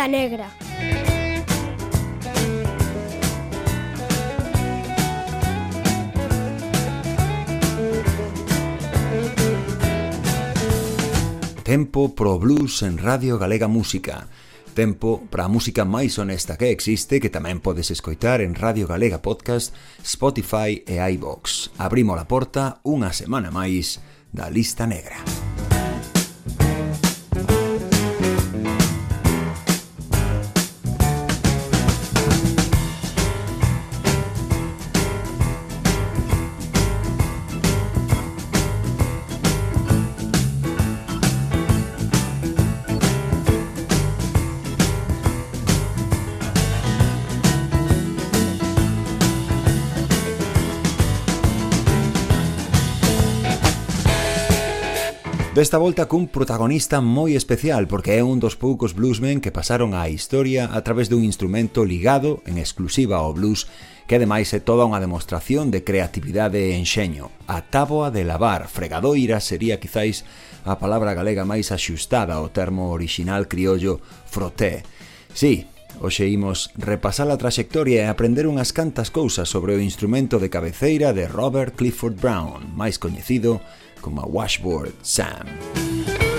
lista negra. Tempo pro blues en Radio Galega Música. Tempo para a música máis honesta que existe que tamén podes escoitar en Radio Galega Podcast, Spotify e iVox. Abrimos a porta unha semana máis da lista negra. Desta volta cun protagonista moi especial porque é un dos poucos bluesmen que pasaron á historia a través dun instrumento ligado en exclusiva ao blues que ademais é toda unha demostración de creatividade e enxeño. A táboa de lavar, fregadoira, sería quizáis a palabra galega máis axustada ao termo orixinal criollo froté. Sí, Oxe imos repasar a traxectoria e aprender unhas cantas cousas sobre o instrumento de cabeceira de Robert Clifford Brown, máis coñecido como a Washboard Sam.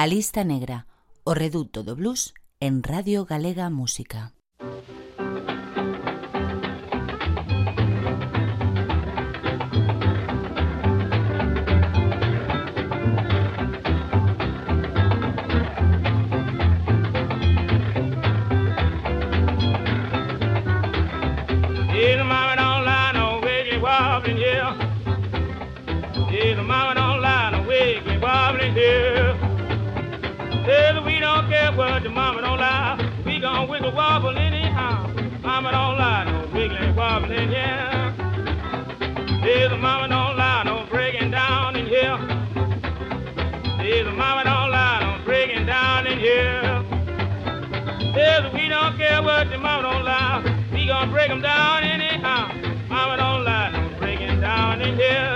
A lista negra, o reduto do blues en Radio Galega Música. Care what your mama don't lie, we gonna break them down anyhow. Mama don't lie, don't breaking down in here.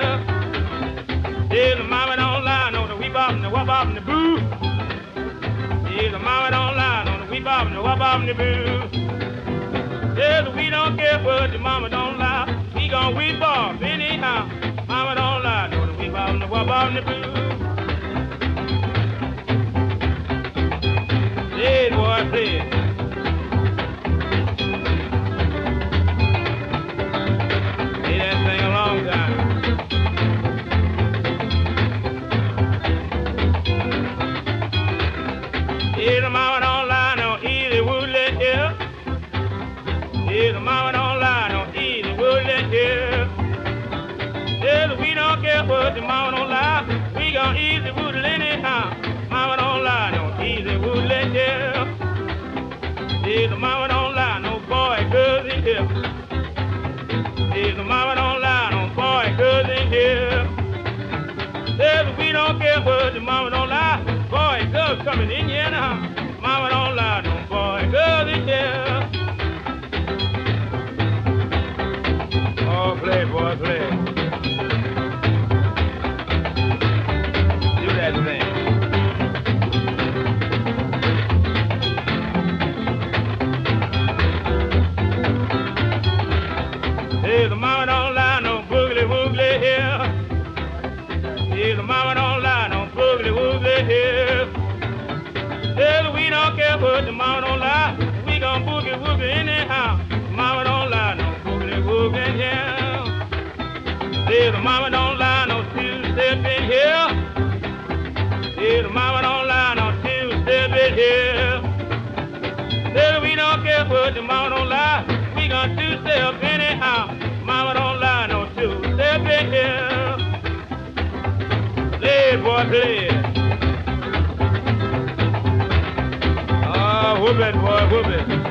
Says mama don't lie, no the weep up and the wop up and the boo. Says mama don't lie, no the weep up and the wop up and the boo. Says we don't care what your mama don't lie, we gonna weep off anyhow. Mama don't lie, no the weep up and the wop up and the boo. play. Ah, whoop it, boy, whoop it.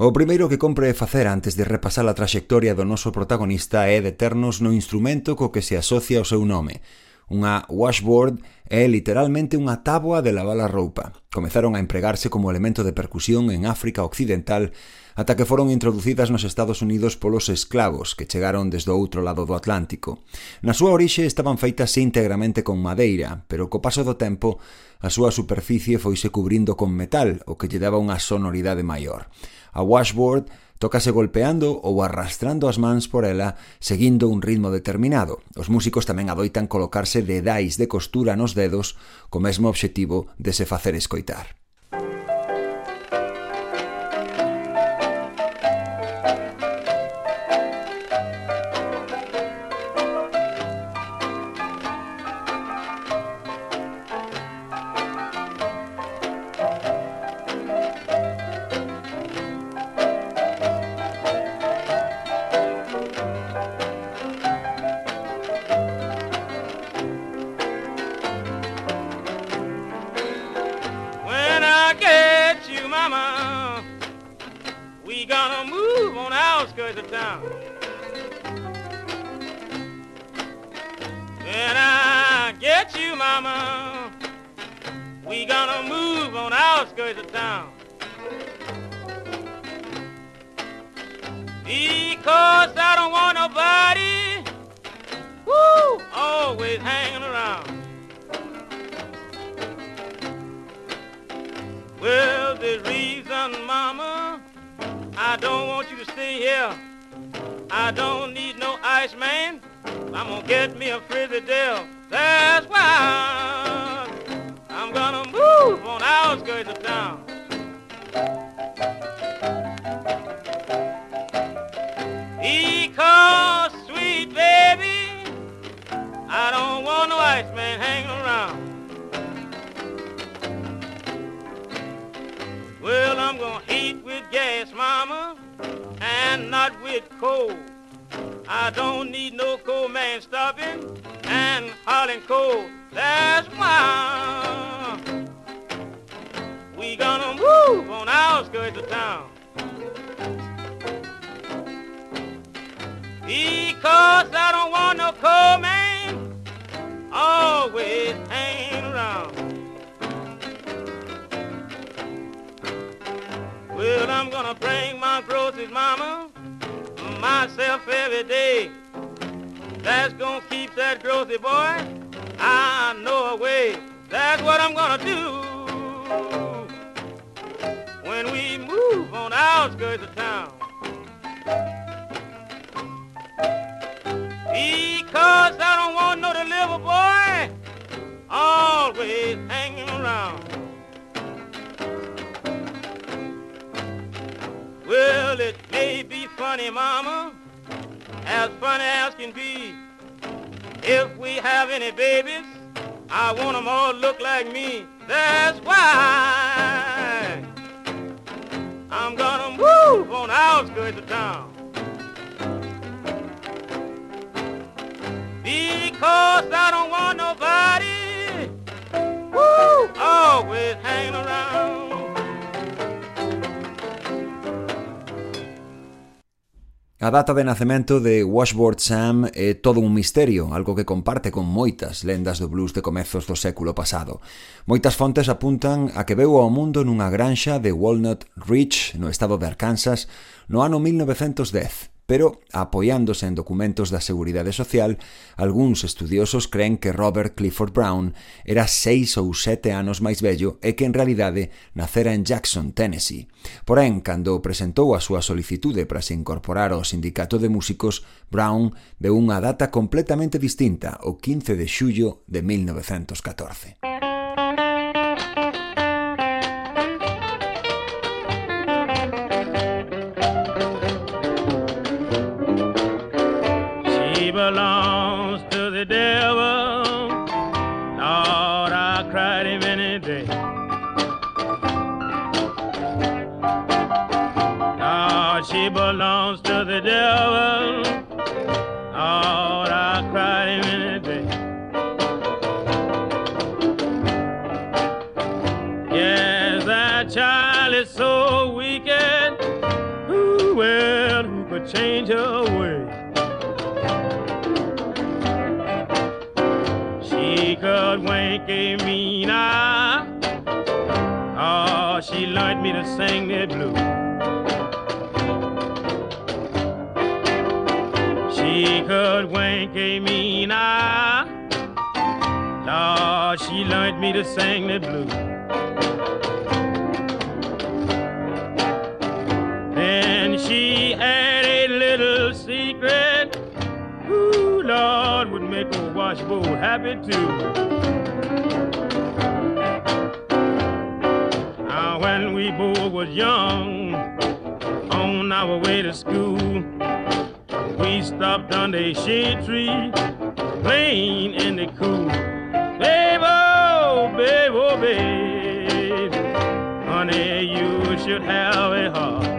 O primeiro que compre facer antes de repasar a traxectoria do noso protagonista é deternos no instrumento co que se asocia o seu nome, Unha washboard é literalmente unha táboa de lavar a roupa. Comezaron a empregarse como elemento de percusión en África Occidental ata que foron introducidas nos Estados Unidos polos esclavos que chegaron desde o outro lado do Atlántico. Na súa orixe estaban feitas íntegramente con madeira, pero co paso do tempo a súa superficie foise cubrindo con metal, o que lle daba unha sonoridade maior. A washboard Tócase golpeando ou arrastrando as mans por ela seguindo un ritmo determinado. Os músicos tamén adoitan colocarse dedais de costura nos dedos co mesmo obxectivo de se facer escoitar. Coal. I don't need no coal man stopping and hauling coal. That's why we gonna move on the outskirts of town. Because I don't want no cold man always hanging around. Well, I'm gonna bring my groceries, mama, myself every day. That's gonna keep that grocery eh, boy I know away. That's what I'm gonna do when we move on outskirts of town. Because I don't want no deliver boy always hanging around. Well, it may be funny, mama, as funny as can be. If we have any babies, I want them all to look like me. That's why I'm gonna move on the outskirts of town. Because I don't want nobody woo, always hanging around. A data de nacemento de Washboard Sam é todo un misterio, algo que comparte con moitas lendas do blues de comezos do século pasado. Moitas fontes apuntan a que veu ao mundo nunha granxa de Walnut Ridge, no estado de Arkansas, no ano 1910 pero apoiándose en documentos da Seguridade Social, algúns estudiosos creen que Robert Clifford Brown era seis ou sete anos máis vello e que en realidade nacera en Jackson, Tennessee. Porén, cando presentou a súa solicitude para se incorporar ao Sindicato de Músicos, Brown deu unha data completamente distinta, o 15 de xullo de 1914. Belongs to the devil. Lord, I cried him any day. Lord, she belongs to the devil. Lord, I cried him any day. Yes, that child is so wicked. Ooh, well, who could change her me. Oh, she learned me to sing that blues. She could wink at me now. Oh, she learned me to sing that blues. Then she had a little secret. Ooh, Lord, would make a washboard happy too. Now, when we both was young, on our way to school, we stopped under a shade tree, playing in the cool. Babe, oh, babe, oh, babe, honey, you should have a heart.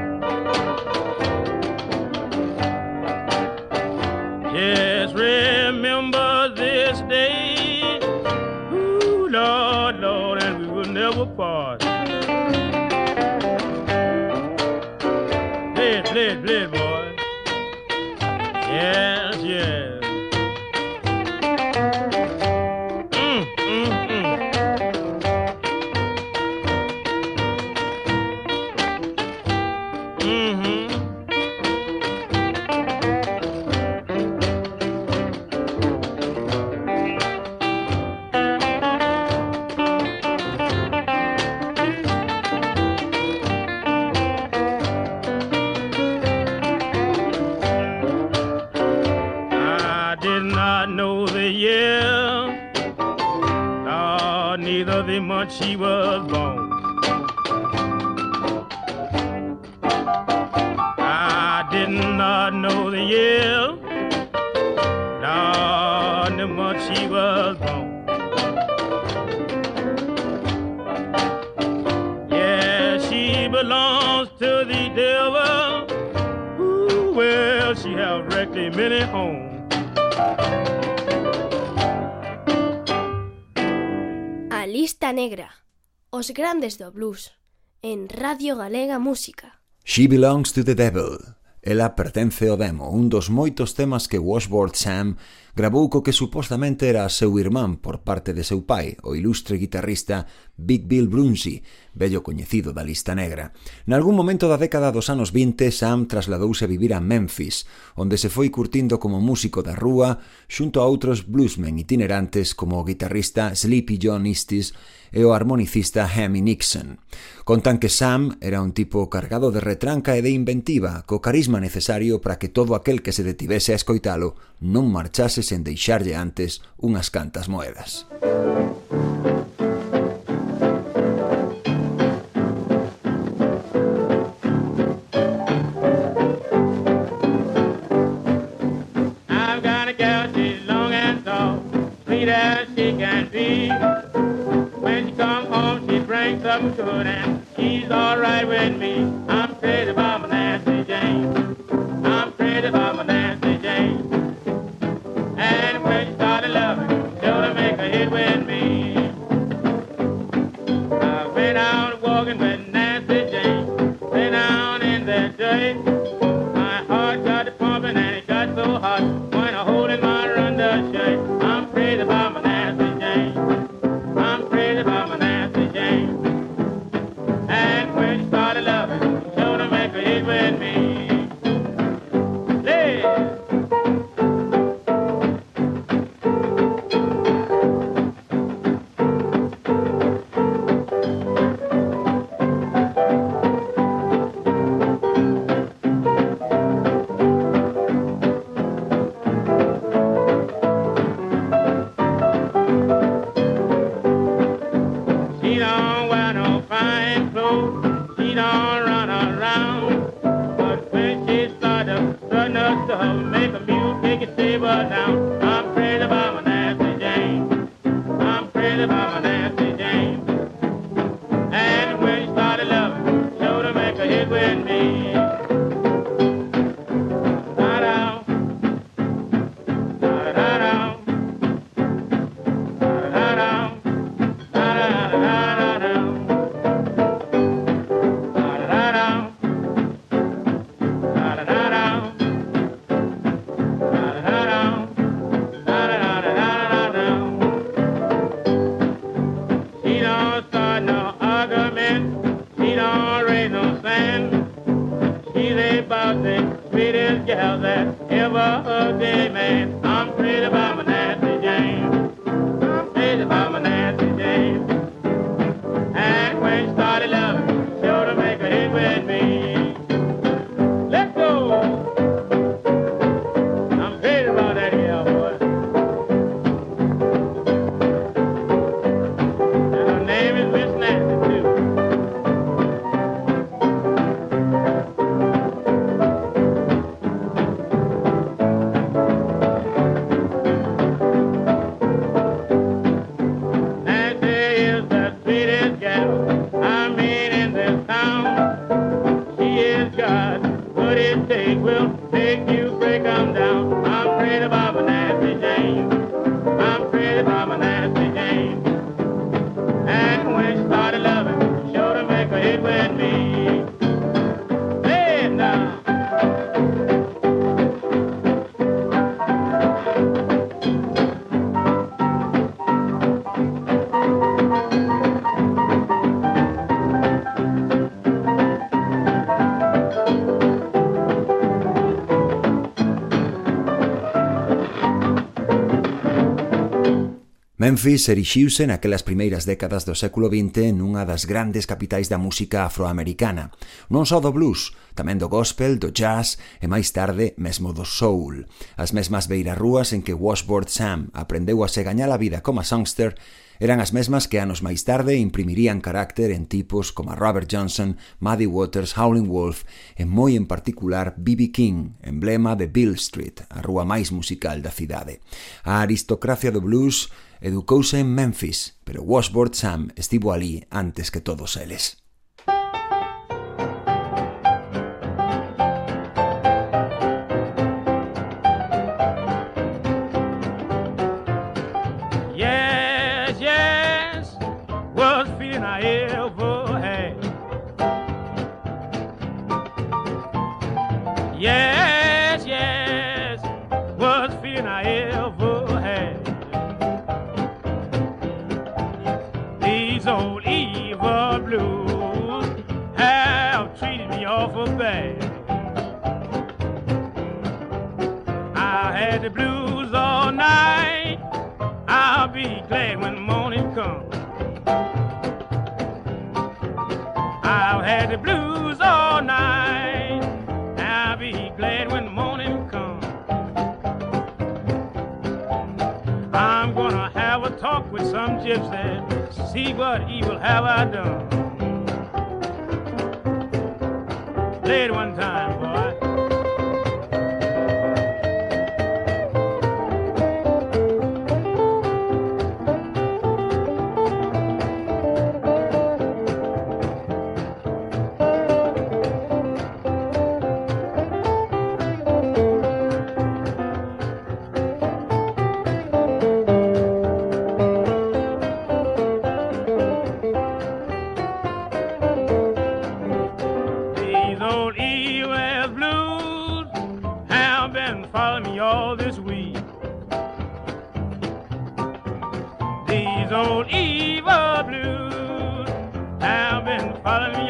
grandes do blues, en Radio Galega Música. She Belongs to the Devil. Ela pertence ao demo, un dos moitos temas que Washboard Sam grabou co que supostamente era seu irmán por parte de seu pai, o ilustre guitarrista Big Bill Brunsey, bello coñecido da lista negra. Nalgún momento da década dos anos 20, Sam trasladouse a vivir a Memphis, onde se foi curtindo como músico da rúa xunto a outros bluesmen itinerantes como o guitarrista Sleepy John Istis e o harmonicista Hemi Nixon. Contan que Sam era un tipo cargado de retranca e de inventiva, co carisma necesario para que todo aquel que se detivese a escoitalo non marchase sen deixarlle antes unhas cantas moedas. Música something good and she's alright with me. I'm crazy about Memphis erixiuse naquelas primeiras décadas do século XX nunha das grandes capitais da música afroamericana, non só do blues, tamén do gospel, do jazz e máis tarde mesmo do soul. As mesmas beirarrúas en que Washboard Sam aprendeu a se gañar a vida como songster Eran as mesmas que anos máis tarde imprimirían carácter en tipos como Robert Johnson, Muddy Waters, Howlin' Wolf e moi en particular B.B. King, emblema de Bill Street, a rúa máis musical da cidade. A aristocracia do blues educouse en Memphis, pero Washboard Sam estivo ali antes que todos eles.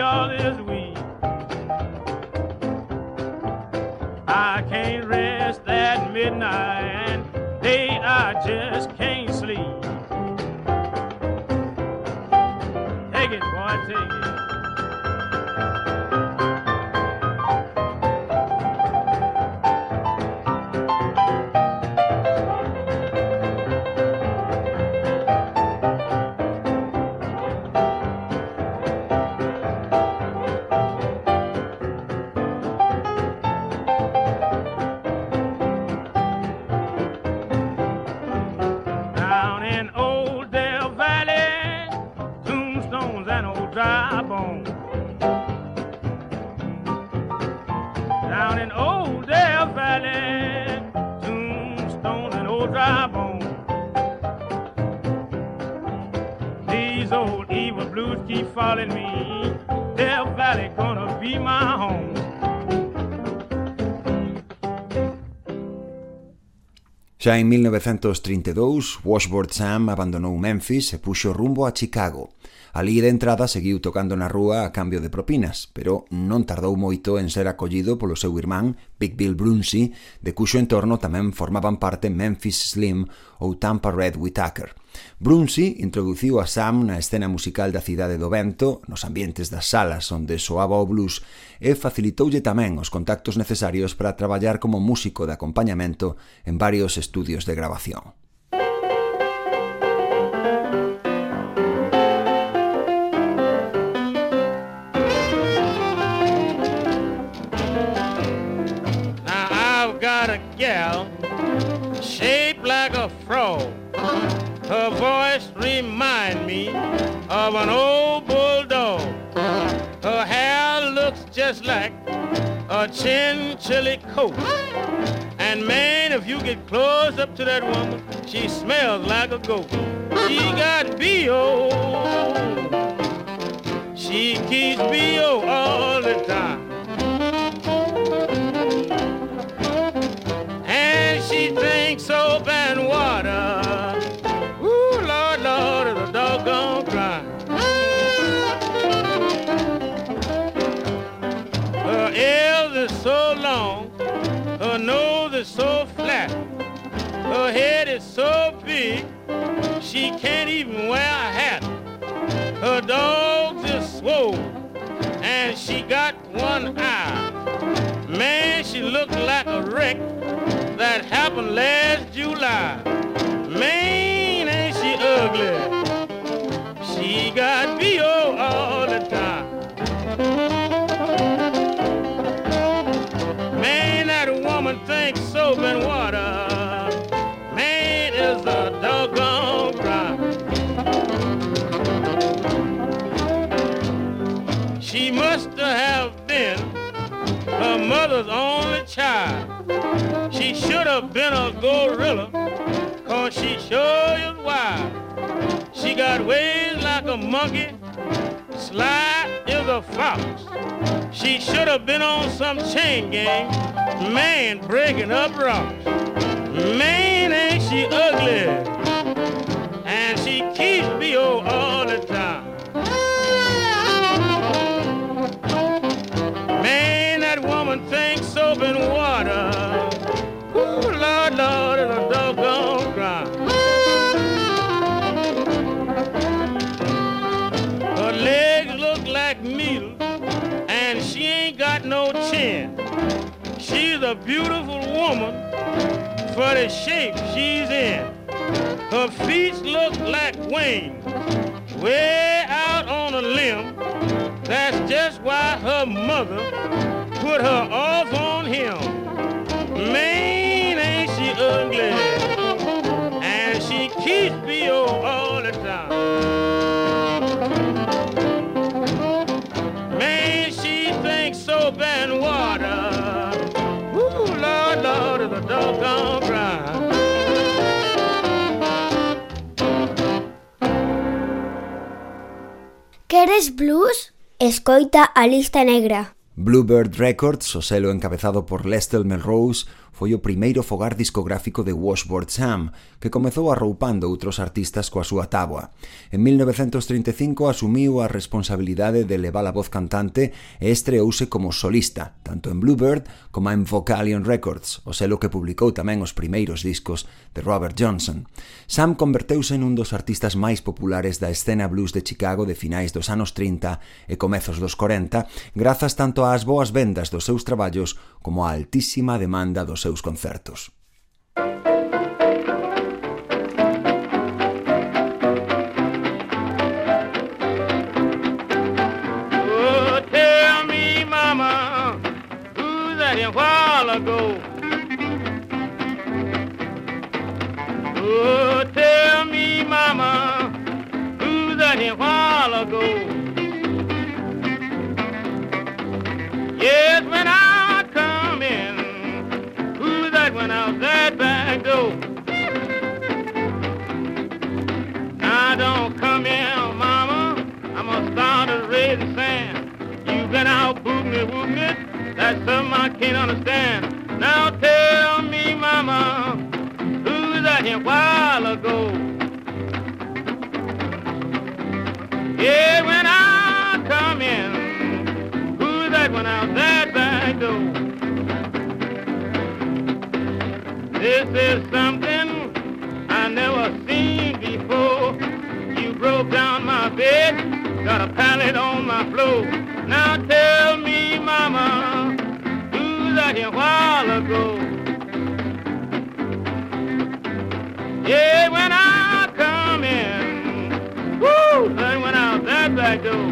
All this week. I can't rest at midnight and late I just can't sleep. Xa en 1932, Washboard Sam abandonou Memphis e puxo rumbo a Chicago. Alí de entrada seguiu tocando na rúa a cambio de propinas, pero non tardou moito en ser acollido polo seu irmán Big Bill Brunsey, de cuxo entorno tamén formaban parte Memphis Slim ou Tampa Red Whitaker. Brunsi introduciu a Sam na escena musical da cidade do vento, nos ambientes das salas onde soaba o blues e facilitoulle tamén os contactos necesarios para traballar como músico de acompañamento en varios estudios de grabación. Now I've got a gal shaped like a frog Her voice remind me of an old bulldog. Her hair looks just like a chinchilli coat. And man, if you get close up to that woman, she smells like a goat. She got B.O. She keeps B.O. all the time. and she drinks soap and water. Her head is so big, she can't even wear a hat. Her dogs is swole, and she got one eye. Man, she looked like a wreck that happened last July. Man, ain't she ugly? She got B.O. all the time. Man, that woman thinks soap and water. Have been her mother's only child. She should have been a gorilla, cause she sure is wild. She got ways like a monkey, sly is a fox. She should have been on some chain gang, man breaking up rocks. Man, ain't she ugly? And she keeps me oh all the time. And water. Ooh, Lord, Lord, it's a doggone crime. Her legs look like needles, and she ain't got no chin. She's a beautiful woman for the shape she's in. Her feet look like wings, way out on a limb. That's just why her mother put her off on him. Man, ain't she ugly? And she keeps me all the time. Man, she thinks soap and water. Ooh, Lord, Lord, it's a doggone. Queres blues? Escoita a lista negra. Bluebird Records, o selo encabezado por Lester Melrose, foi o primeiro fogar discográfico de Washboard Sam, que comezou arroupando outros artistas coa súa táboa. En 1935 asumiu a responsabilidade de levar a voz cantante e estreouse como solista, tanto en Bluebird como en Vocalion Records, o selo que publicou tamén os primeiros discos de Robert Johnson. Sam converteuse en un dos artistas máis populares da escena blues de Chicago de finais dos anos 30 e comezos dos 40, grazas tanto ás boas vendas dos seus traballos como á altísima demanda dos seus concertos. Oh, tell me, mama, that while ago? Back door? Now don't come in, mama. I'm gonna start a raising This is something I never seen before. You broke down my bed, got a pallet on my floor. Now tell me, mama, who's here a while ago? Yeah, when I come in, woo, that went out that back door.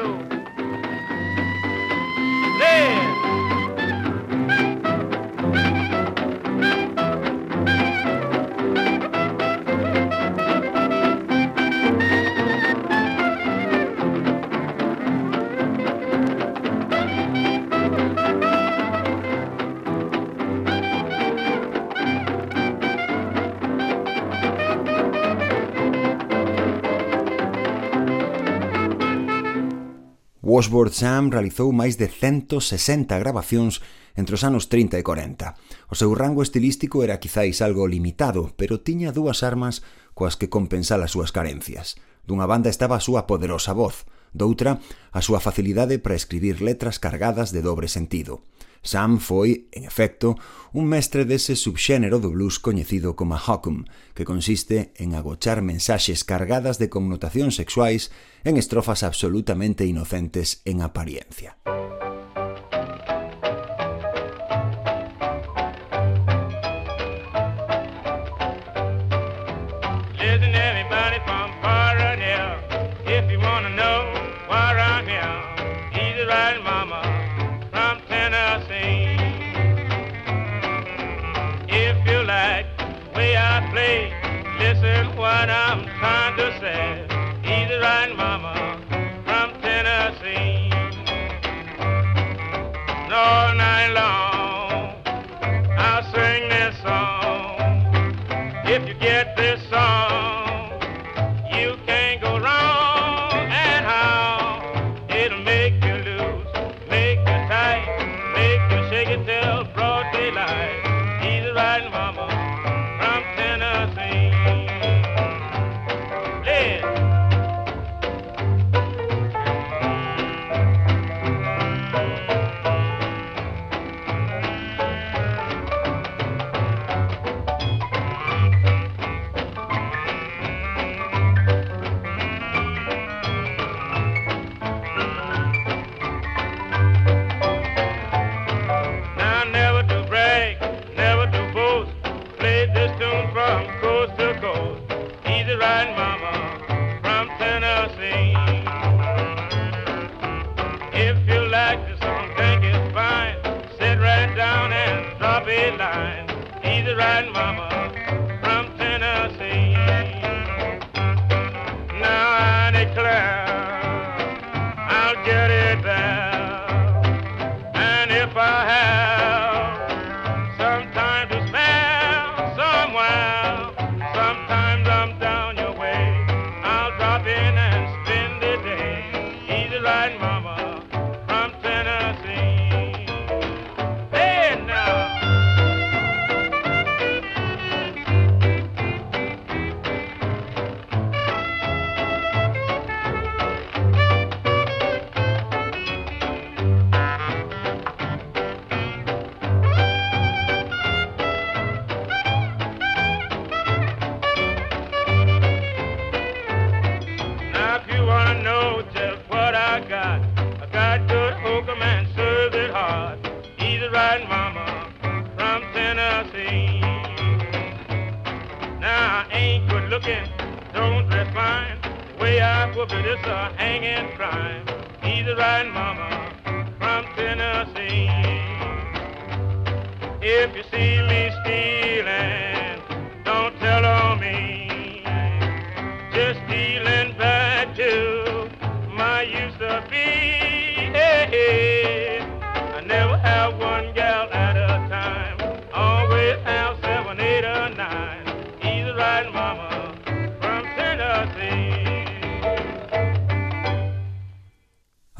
do. Washboard Sam realizou máis de 160 grabacións entre os anos 30 e 40. O seu rango estilístico era quizáis algo limitado, pero tiña dúas armas coas que compensar as súas carencias. Dunha banda estaba a súa poderosa voz, doutra, a súa facilidade para escribir letras cargadas de dobre sentido. Sam foi, en efecto, un mestre dese subxénero do blues coñecido como hokum, que consiste en agochar mensaxes cargadas de connotacións sexuais en estrofas absolutamente inocentes en apariencia. Música I play. Listen what I'm trying to say. Easy riding mama from Tennessee. All night long, I'll sing this song. If you get this song. used to be. Hey, hey.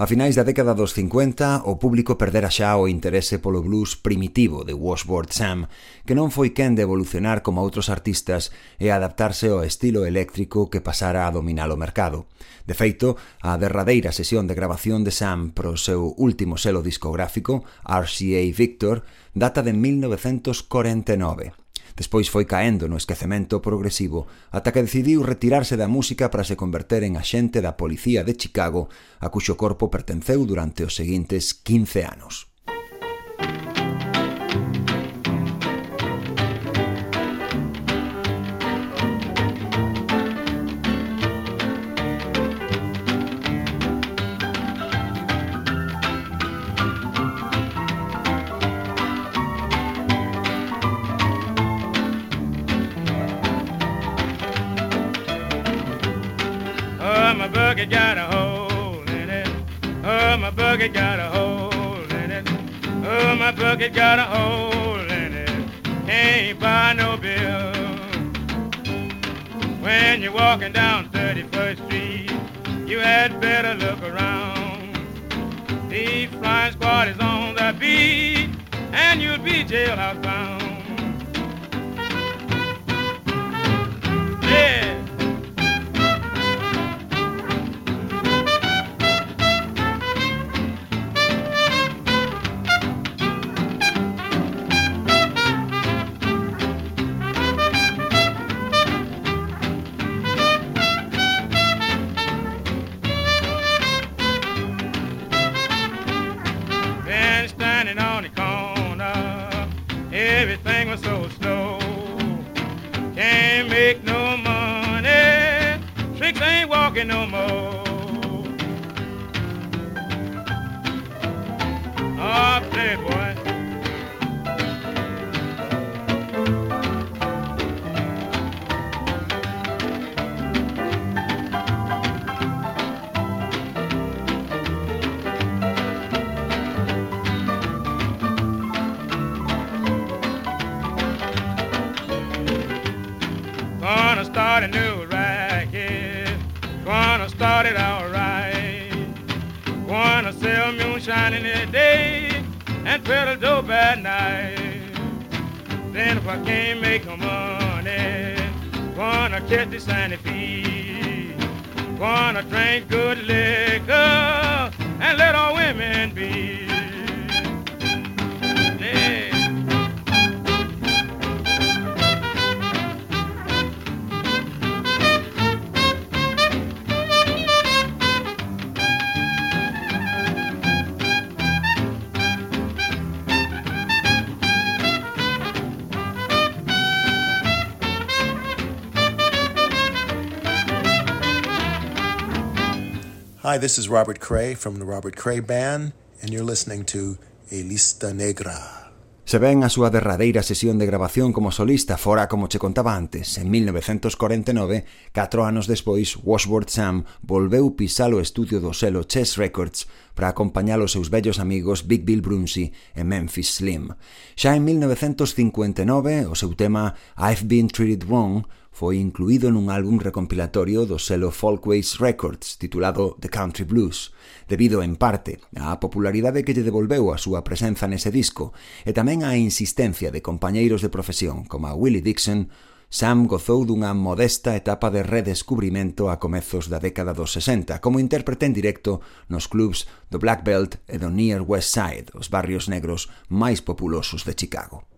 A finais da década dos 50, o público perdera xa o interese polo blues primitivo de Washboard Sam, que non foi quen de evolucionar como outros artistas e adaptarse ao estilo eléctrico que pasara a dominar o mercado. De feito, a derradeira sesión de grabación de Sam pro seu último selo discográfico, RCA Victor, data de 1949. Despois foi caendo no esquecemento progresivo ata que decidiu retirarse da música para se converter en axente da Policía de Chicago, a cuxo corpo pertenceu durante os seguintes 15 anos. Buggy got a hole in it. Oh, my buggy got a hole in it. Ain't buy no bill. When you're walking down 31st Street, you had better look around. The flying squad is on the beat, and you'll be jailhouse bound. talking no more. And peddle dope at night. Then if I can't make no money, gonna catch the Santa Fe. Gonna drink good liquor and let all women be. Hi, this is Robert Cray from the Robert Cray Band, and you're listening to Elista Negra. Se ven a súa derradeira sesión de grabación como solista fora, como che contaba antes, en 1949, catro anos despois, Washboard Sam volveu pisar o estudio do selo Chess Records para acompañar os seus vellos amigos Big Bill Brunsey e Memphis Slim. Xa en 1959, o seu tema I've Been Treated Wrong foi incluído nun álbum recompilatorio do selo Folkways Records titulado The Country Blues, debido en parte á popularidade que lle devolveu a súa presenza nese disco e tamén á insistencia de compañeiros de profesión como a Willie Dixon, Sam gozou dunha modesta etapa de redescubrimento a comezos da década dos 60 como intérprete en directo nos clubs do Black Belt e do Near West Side, os barrios negros máis populosos de Chicago.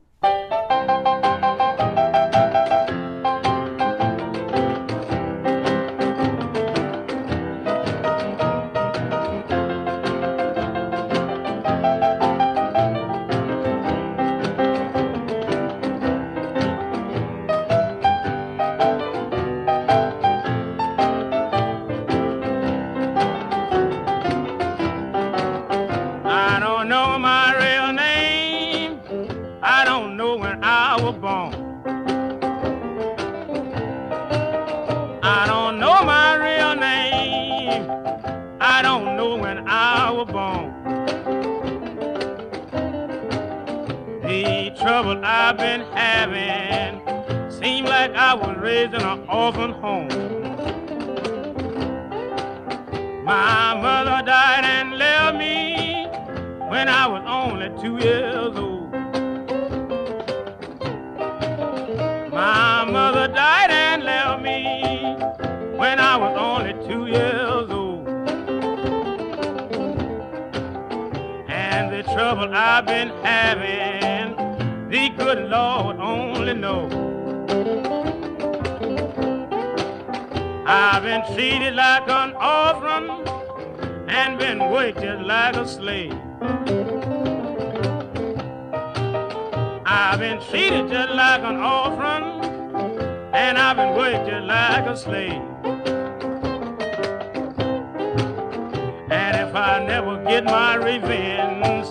If I never get my revenge,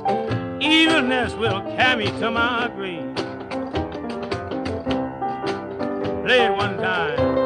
evilness will carry me to my grave. Play it one time.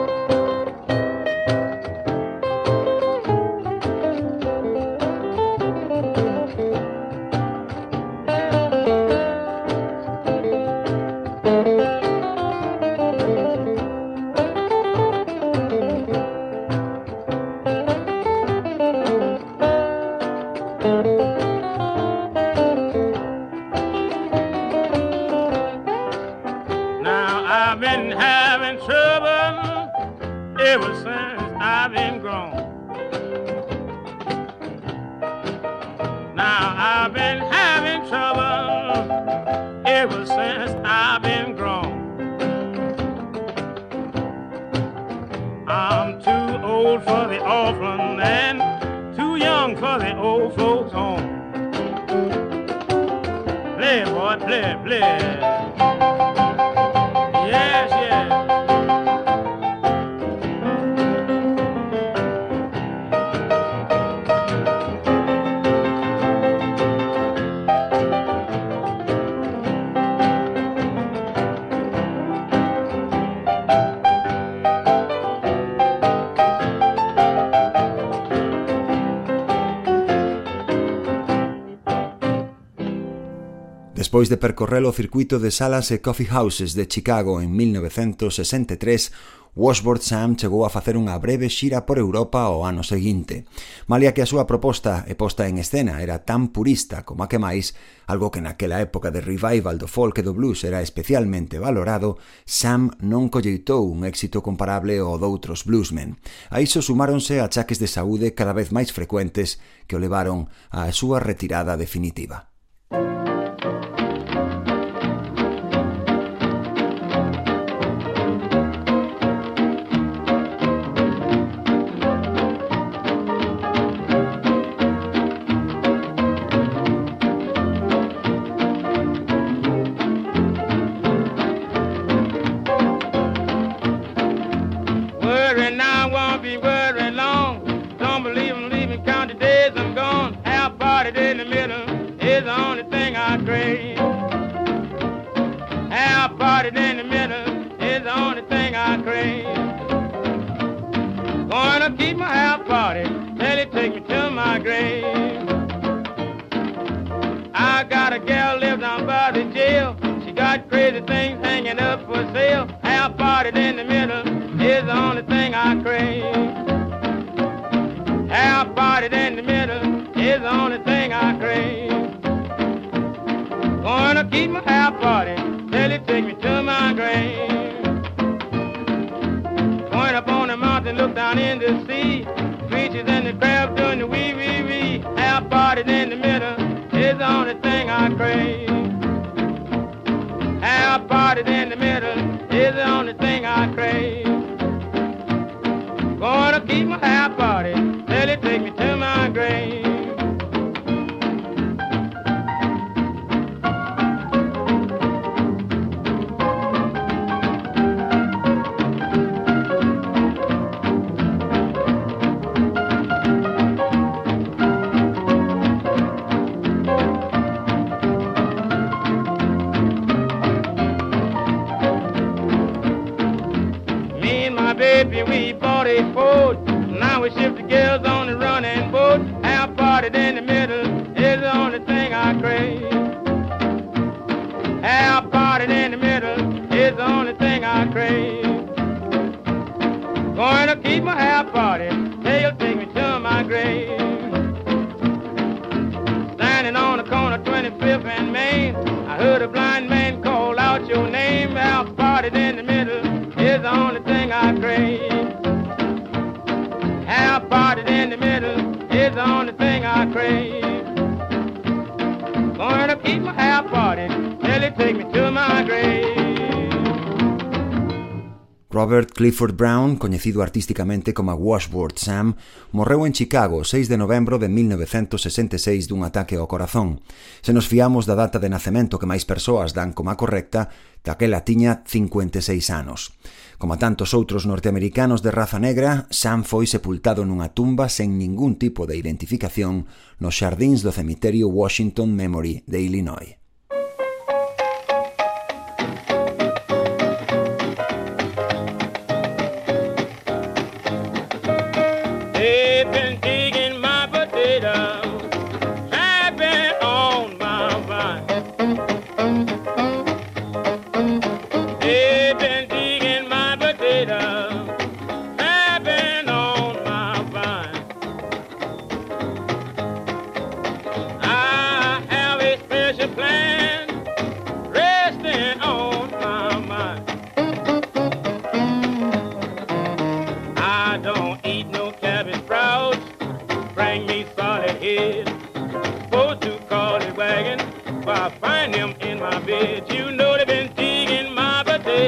despois de percorrer o circuito de salas e coffee houses de Chicago en 1963, Washboard Sam chegou a facer unha breve xira por Europa o ano seguinte. Malia que a súa proposta e posta en escena era tan purista como a que máis, algo que naquela época de revival do folk e do blues era especialmente valorado, Sam non colleitou un éxito comparable ao doutros bluesmen. A iso sumáronse achaques de saúde cada vez máis frecuentes que o levaron á súa retirada definitiva. Robert Clifford Brown, coñecido artísticamente como Washboard Sam, morreu en Chicago 6 de novembro de 1966 dun ataque ao corazón. Se nos fiamos da data de nacemento que máis persoas dan como a correcta, daquela tiña 56 anos. Como a tantos outros norteamericanos de raza negra, Sam foi sepultado nunha tumba sen ningún tipo de identificación nos xardíns do cemiterio Washington Memory de Illinois.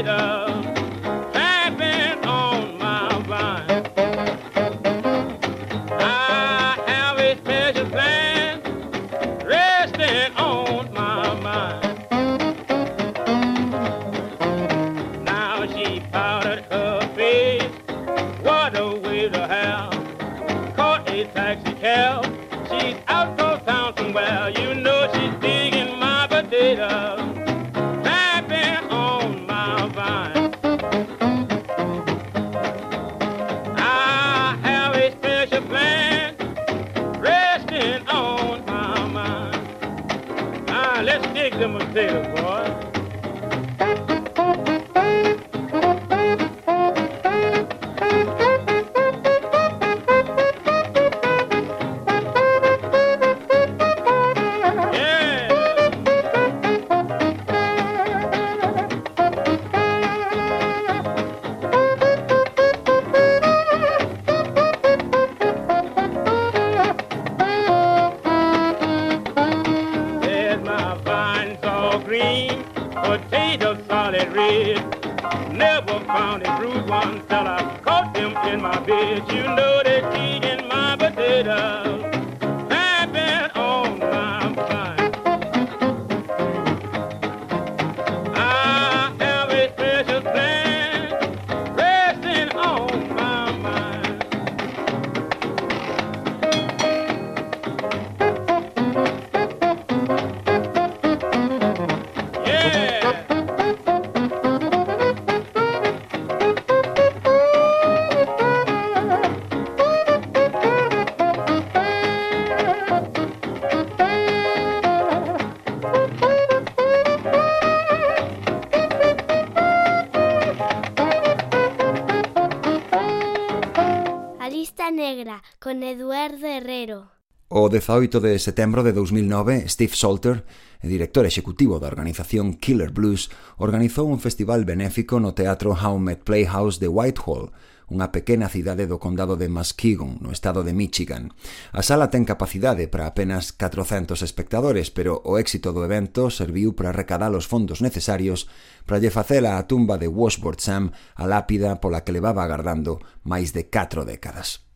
later. Eduardo Herrero. O 18 de setembro de 2009, Steve Salter, director executivo da organización Killer Blues, organizou un festival benéfico no Teatro Howmet Playhouse de Whitehall, unha pequena cidade do condado de Muskegon, no estado de Michigan. A sala ten capacidade para apenas 400 espectadores, pero o éxito do evento serviu para recadar os fondos necesarios para lle facer a tumba de Washboard Sam a lápida pola que levaba agardando máis de 4 décadas.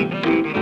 Thank you.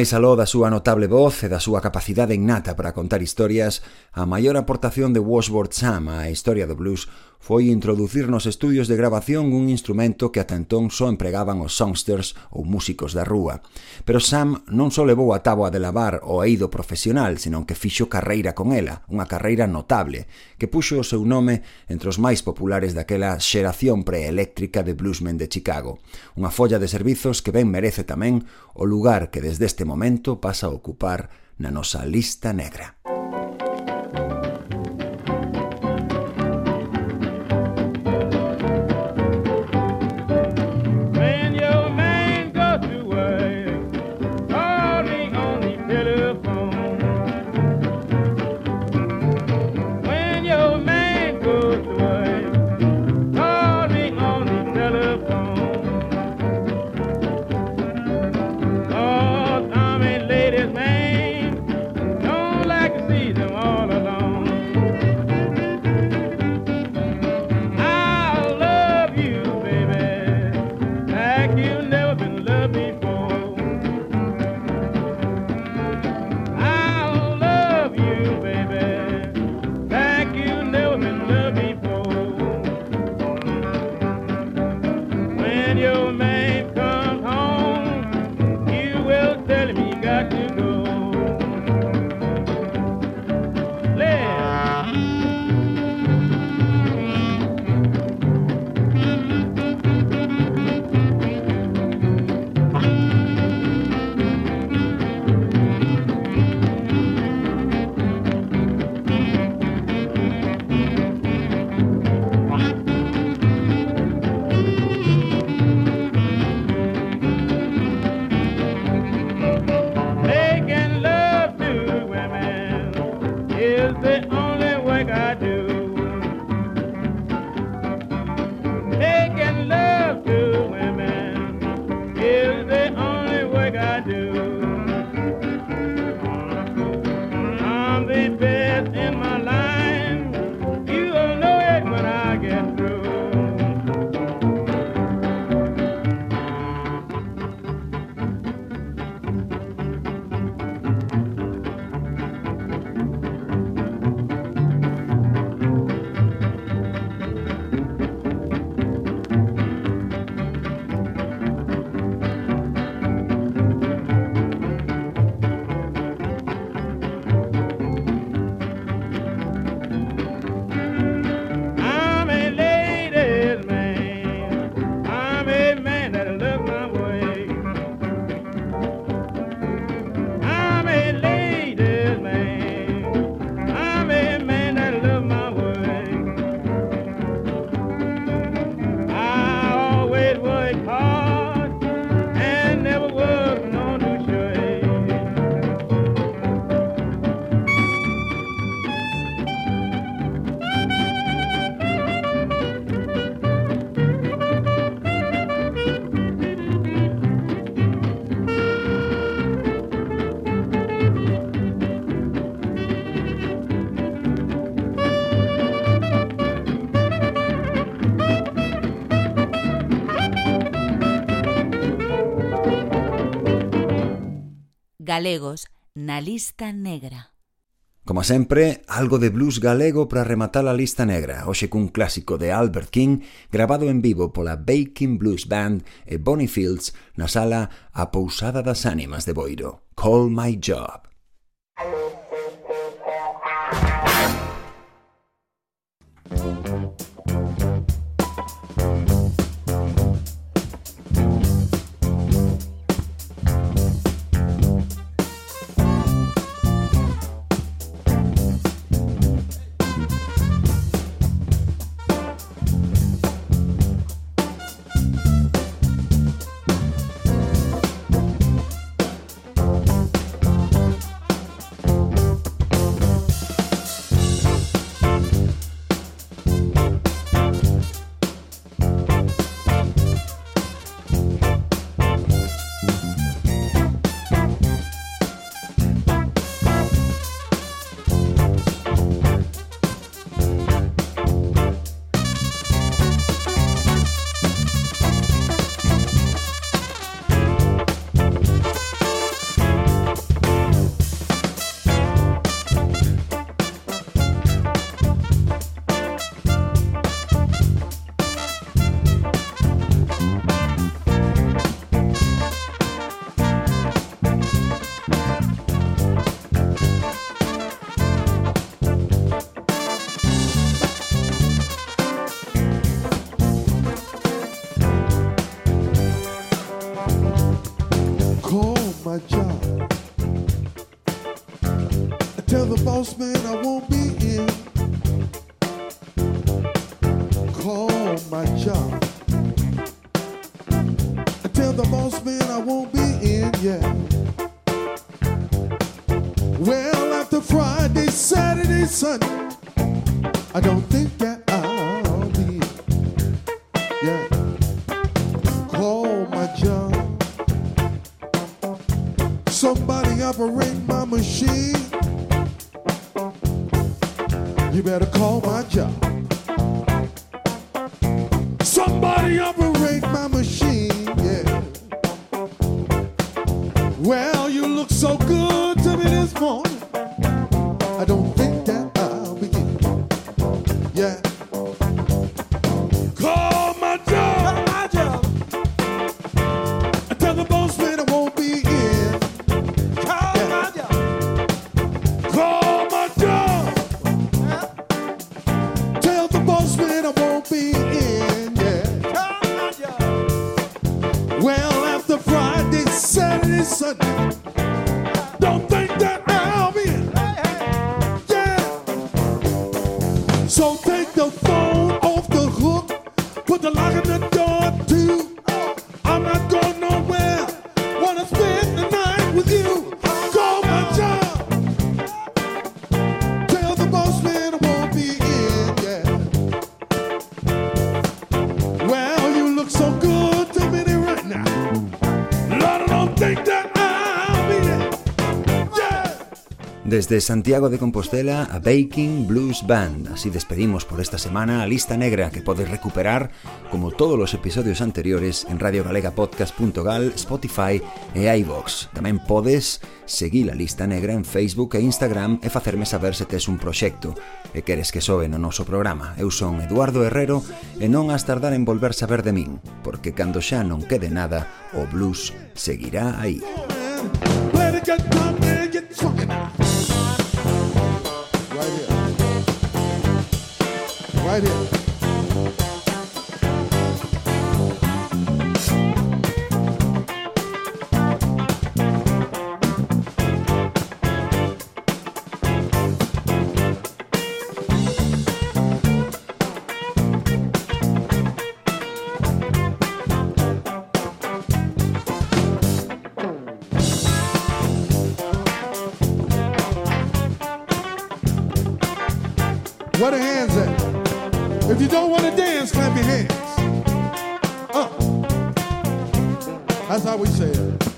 máis aló da súa notable voz e da súa capacidade innata para contar historias, A maior aportación de Washboard Sam á historia do blues foi introducir nos estudios de grabación un instrumento que ata entón só empregaban os songsters ou músicos da rúa. Pero Sam non só levou a táboa de lavar o eido profesional, senón que fixo carreira con ela, unha carreira notable, que puxo o seu nome entre os máis populares daquela xeración preeléctrica de bluesmen de Chicago. Unha folla de servizos que ben merece tamén o lugar que desde este momento pasa a ocupar na nosa lista negra. galegos na lista negra. Como sempre, algo de blues galego para rematar a lista negra, hoxe cun clásico de Albert King grabado en vivo pola Baking Blues Band e Bonnie Fields na sala A Pousada das Ánimas de Boiro, Call My Job. Desde Santiago de Compostela a Baking Blues Band. Así despedimos por esta semana a Lista Negra, que podéis recuperar, como todos los episodios anteriores, en Radio Galega Podcast.gal, Spotify e iVox. Tamén podes seguir a Lista Negra en Facebook e Instagram e facerme saber se tes un proxecto e queres que sobe no noso programa. Eu son Eduardo Herrero e non has tardar en volver saber de min, porque cando xa non quede nada, o blues seguirá aí. Let it get, come, let it get, right here. That's how we say it.